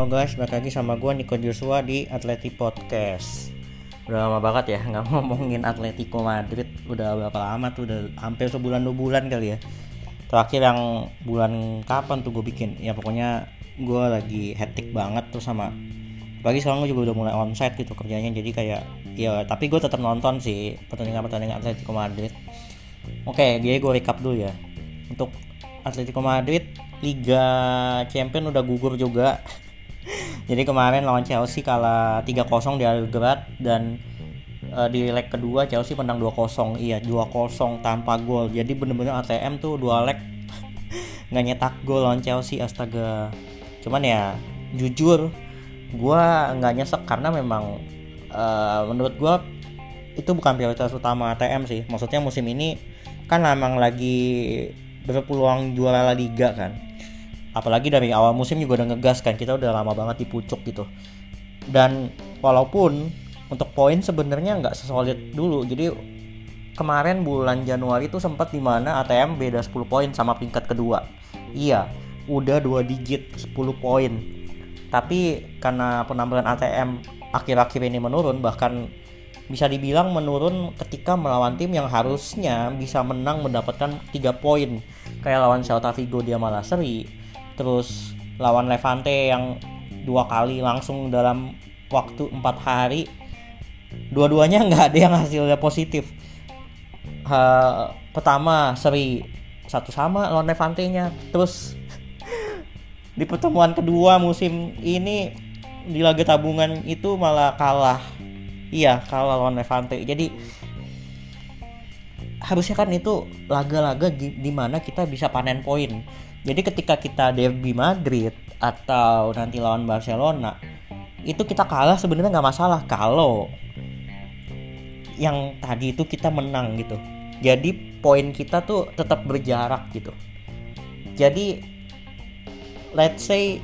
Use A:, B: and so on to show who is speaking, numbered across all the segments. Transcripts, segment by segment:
A: Halo guys, balik lagi sama gue Nico Joshua di Atleti Podcast. Udah lama banget ya nggak ngomongin Atletico Madrid. Udah berapa lama tuh, udah hampir sebulan dua bulan kali ya. Terakhir yang bulan kapan tuh gue bikin? Ya pokoknya gue lagi hectic banget tuh sama Bagi sekarang gue juga udah mulai onsite gitu kerjanya Jadi kayak ya tapi gue tetap nonton sih pertandingan-pertandingan Atletico Madrid. Oke, jadi gue recap dulu ya. Untuk Atletico Madrid Liga Champion udah gugur juga. Jadi kemarin lawan Chelsea kalah 3-0 di Algrad dan uh, di leg kedua Chelsea menang 2-0. Iya, 2-0 tanpa gol. Jadi bener-bener ATM tuh dua leg nggak nyetak gol lawan Chelsea astaga. Cuman ya jujur gua nggak nyesek karena memang uh, menurut gua itu bukan prioritas utama ATM sih. Maksudnya musim ini kan memang lagi berpeluang juara La Liga kan apalagi dari awal musim juga udah ngegas kan kita udah lama banget di pucuk gitu. Dan walaupun untuk poin sebenarnya nggak sesolid dulu jadi kemarin bulan Januari itu sempat di mana ATM beda 10 poin sama peringkat kedua. Iya udah dua digit 10 poin. Tapi karena penampilan ATM akhir-akhir ini menurun bahkan bisa dibilang menurun ketika melawan tim yang harusnya bisa menang mendapatkan 3 poin. Kayak lawan Celta Vigo dia malah seri terus lawan Levante yang dua kali langsung dalam waktu empat hari dua-duanya nggak ada yang hasilnya positif. Ha, pertama seri satu sama lawan Levante nya terus di pertemuan kedua musim ini di laga tabungan itu malah kalah. Iya kalah lawan Levante. Jadi harusnya kan itu laga-laga di, di mana kita bisa panen poin jadi ketika kita derby Madrid atau nanti lawan Barcelona itu kita kalah sebenarnya nggak masalah kalau yang tadi itu kita menang gitu. Jadi poin kita tuh tetap berjarak gitu. Jadi let's say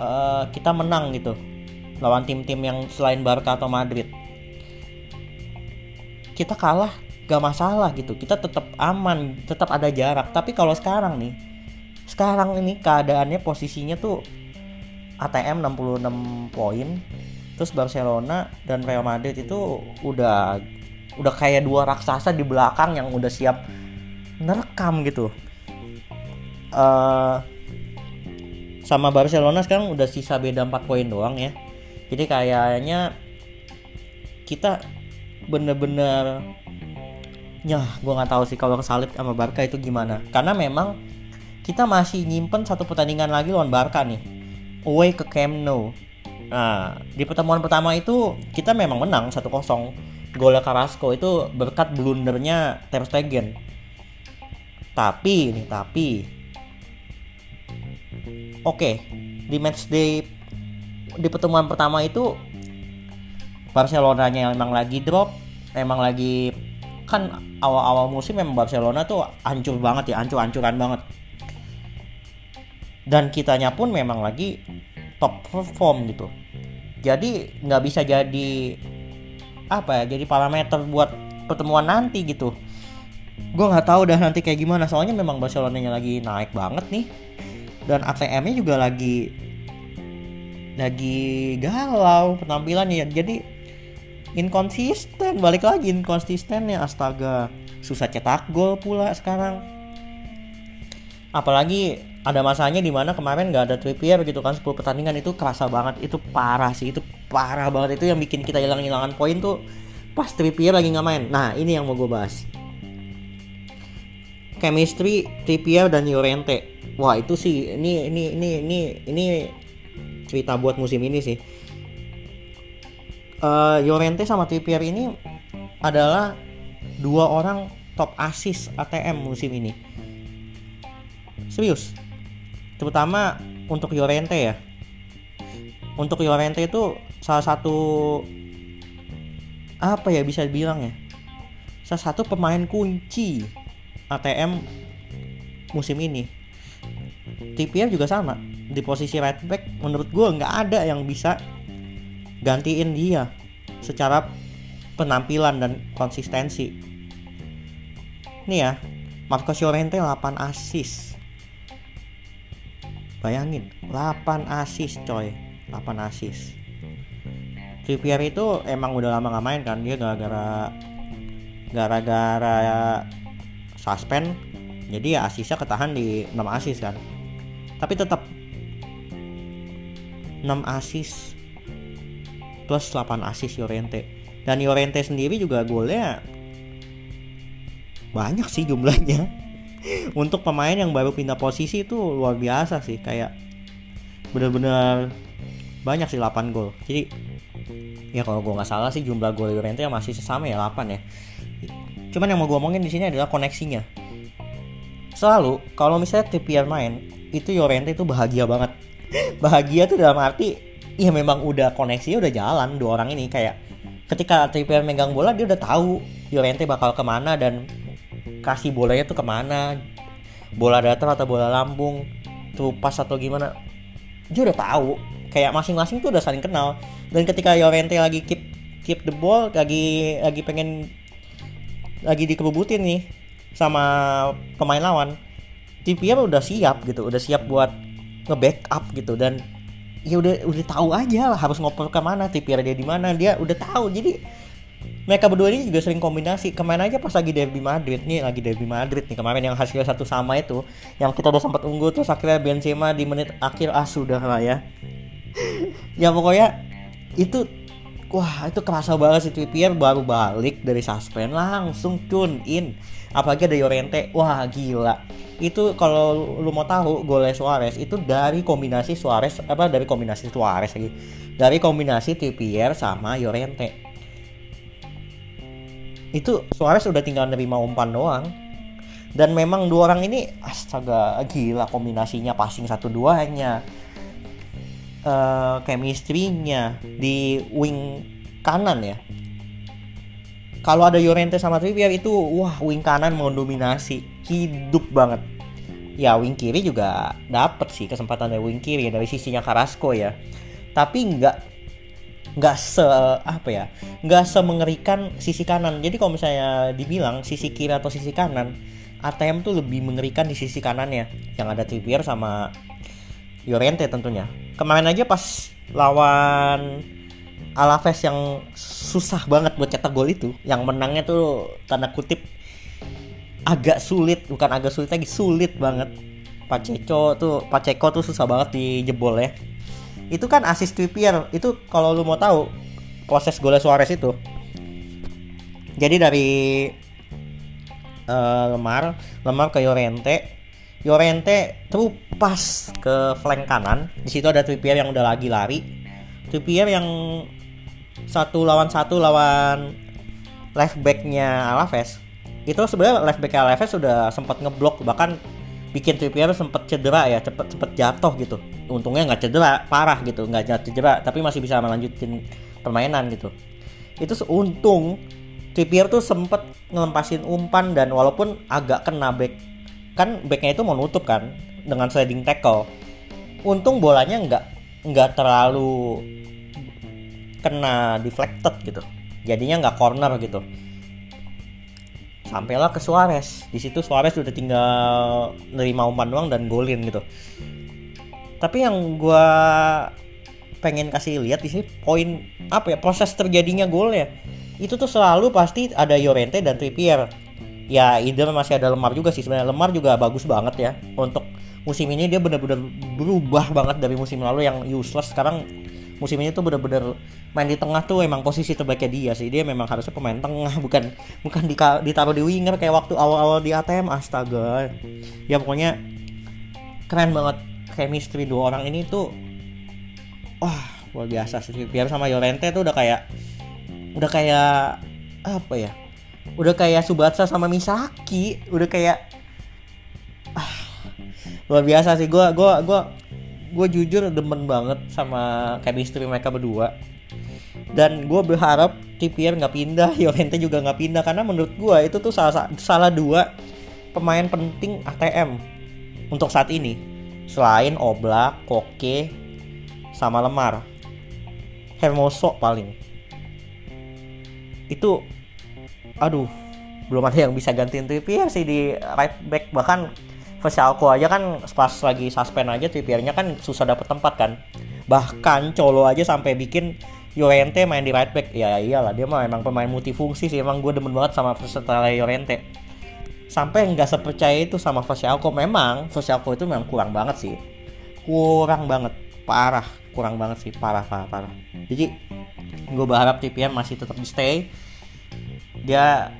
A: uh, kita menang gitu lawan tim-tim yang selain Barca atau Madrid. Kita kalah gak masalah gitu. Kita tetap aman, tetap ada jarak. Tapi kalau sekarang nih sekarang ini keadaannya posisinya tuh ATM 66 poin terus Barcelona dan Real Madrid itu udah udah kayak dua raksasa di belakang yang udah siap nerekam gitu uh, sama Barcelona sekarang udah sisa beda 4 poin doang ya jadi kayaknya kita bener-bener ya gue nggak tahu sih kalau kesalip sama Barca itu gimana. Karena memang kita masih nyimpen satu pertandingan lagi lawan Barca nih away ke Camp Nou. Nah di pertemuan pertama itu kita memang menang 1-0 golnya Carrasco itu berkat blundernya Ter Stegen. Tapi nih tapi oke di match day di pertemuan pertama itu Barcelona nya memang lagi drop emang lagi kan awal-awal musim memang Barcelona tuh hancur banget ya hancur-hancuran banget. Dan kitanya pun memang lagi top perform gitu. Jadi nggak bisa jadi apa ya jadi parameter buat pertemuan nanti gitu. Gue nggak tahu dah nanti kayak gimana soalnya memang Barcelona nya lagi naik banget nih. Dan ATM nya juga lagi lagi galau penampilannya. Jadi inkonsisten balik lagi inkonsistennya. Astaga susah cetak gol pula sekarang. Apalagi ada masanya di mana kemarin nggak ada Trippier gitu kan 10 pertandingan itu kerasa banget. Itu parah sih itu parah banget. Itu yang bikin kita hilang-hilangan poin tuh pas Trippier lagi nggak main. Nah ini yang mau gue bahas. Chemistry Trippier dan Llorente. Wah itu sih ini ini ini ini ini cerita buat musim ini sih uh, Llorente sama Trippier ini adalah dua orang top assist ATM musim ini. Serius. Terutama untuk Llorente ya. Untuk Llorente itu salah satu apa ya bisa bilang ya? Salah satu pemain kunci ATM musim ini. TPR juga sama. Di posisi right back menurut gue nggak ada yang bisa gantiin dia secara penampilan dan konsistensi. Nih ya Marcos Llorente 8 assist. Bayangin 8 asis coy. 8 asis Trippier itu emang udah lama gak main kan? Dia gara-gara gara-gara suspend. Jadi ya asisnya ketahan di 6 asis kan? Tapi tetap 6 asis plus 8 asis Yorente dan Yorente sendiri juga golnya banyak sih jumlahnya. Untuk pemain yang baru pindah posisi itu luar biasa sih kayak bener-bener banyak sih 8 gol. Jadi ya kalau gue nggak salah sih jumlah gol Llorente masih sesama ya 8 ya. Cuman yang mau gue omongin di sini adalah koneksinya. Selalu kalau misalnya Trippier main itu Llorente itu bahagia banget. Bahagia tuh dalam arti ya memang udah koneksinya udah jalan dua orang ini. Kayak ketika Trippier megang bola dia udah tahu Llorente bakal ke mana dan kasih bolanya tuh ke mana. Bola datar atau bola lambung tuh pas atau gimana. Dia udah tahu. Kayak masing-masing tuh udah saling kenal. Dan ketika Llorente lagi keep keep the ball lagi lagi pengen lagi dikerubutin nih sama pemain lawan Trippier udah siap gitu udah siap buat nge-backup gitu. Dan ya udah udah tahu aja lah harus ngoper ke mana Trippier dia di mana dia udah tahu. Jadi mereka berdua ini juga sering kombinasi. Kemarin aja pas lagi derby Madrid nih lagi derby Madrid nih kemarin yang hasilnya satu sama itu yang kita udah sempat unggul tuh akhirnya Benzema di menit akhir ah sudah lah ya. Ya pokoknya itu wah itu kerasa banget sih Trippier baru balik dari suspend langsung tune in. Apalagi ada Yorente wah gila. Itu kalau lu mau tahu golnya Suarez itu dari kombinasi Suarez apa dari kombinasi Suarez lagi. Dari kombinasi Trippier sama Yorente itu Suarez udah tinggal nerima umpan doang. Dan memang dua orang ini astaga gila kombinasinya passing satu duanya uh, chemistry-nya di wing kanan ya. Kalau ada Llorente sama Trippier itu wah wing kanan mau dominasi hidup banget. Ya wing kiri juga dapet sih kesempatan dari wing kiri dari sisinya Carrasco ya. Tapi nggak nggak se apa ya nggak semengerikan sisi kanan. Jadi kalau misalnya dibilang sisi kiri atau sisi kanan ATM tuh lebih mengerikan di sisi kanannya. Yang ada Trippier sama Llorente tentunya kemarin aja pas lawan Alaves yang susah banget buat cetak gol itu yang menangnya tuh tanda kutip agak sulit bukan agak sulit lagi sulit banget. Pacheco tuh Pacheco tuh susah banget dijebol ya. Itu kan assist Trippier itu kalau lu mau tahu proses golnya Suarez itu. Jadi dari uh, Lemar Lemar ke Yorente Yorente terupas ke flank kanan di situ ada Trippier yang udah lagi lari. Trippier yang satu lawan satu lawan left backnya Alaves itu sebenarnya left back Alaves sudah sempat ngeblok bahkan bikin Trippier sempat cedera ya cepet cepet jatuh gitu. Untungnya nggak cedera parah gitu nggak cedera tapi masih bisa melanjutin permainan gitu. Itu untung Trippier tuh sempet ngelempasin umpan dan walaupun agak kena back kan backnya itu mau nutup kan dengan sliding tackle. Untung bolanya nggak nggak terlalu kena deflected gitu. Jadinya nggak corner gitu. Sampailah ke Suarez. Di situ Suarez udah tinggal nerima umpan doang dan golin gitu. Tapi yang gue pengen kasih lihat di sini poin apa ya proses terjadinya gol ya. Itu tuh selalu pasti ada Llorente dan Trippier ya ide masih ada Lemar juga sih. Sebenarnya Lemar juga bagus banget ya. Untuk musim ini dia benar-benar berubah banget dari musim lalu yang useless. Sekarang musim ini tuh bener-bener main di tengah tuh emang posisi terbaiknya dia sih. Dia memang harusnya pemain tengah bukan bukan di, ditaruh di winger kayak waktu awal-awal di ATM astaga. Ya pokoknya keren banget chemistry dua orang ini tuh wah luar biasa sih. Biar sama Yolente tuh udah kayak udah kayak apa ya udah kayak Subatsa sama Misaki. Udah kayak ah, luar biasa sih. Gue gue gue gue jujur demen banget sama chemistry mereka berdua. Dan gue berharap TPR nggak pindah Yorente juga nggak pindah. Karena menurut gue itu tuh salah salah dua pemain penting ATM untuk saat ini. Selain Oblak, Koke, sama Lemar. Hermoso paling. Itu aduh belum ada yang bisa gantiin Trippier sih di right back. Bahkan Vesalco aja kan pas lagi suspend aja Trippier-nya kan susah dapet tempat kan. Bahkan Colo aja sampai bikin Llorente main di right back. Ya iyalah dia mah emang pemain multifungsi sih. Emang gue demen banget sama versatile Llorente. Sampai nggak sepercaya itu sama Vesalco memang Vesalco itu memang kurang banget sih. Kurang banget. Parah. Kurang banget sih. Parah parah parah. Jadi gue berharap Trippier masih tetap di stay dia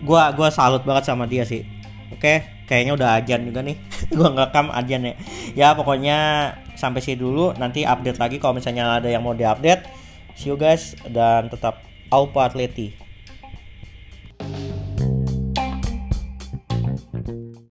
A: gue gua salut banget sama dia sih. Oke kayaknya udah ajan juga nih. Gue ngerekam ajan ya. Ya pokoknya sampai sini dulu. Nanti update lagi kalau misalnya ada yang mau diupdate. See you guys dan tetap Aupa Atleti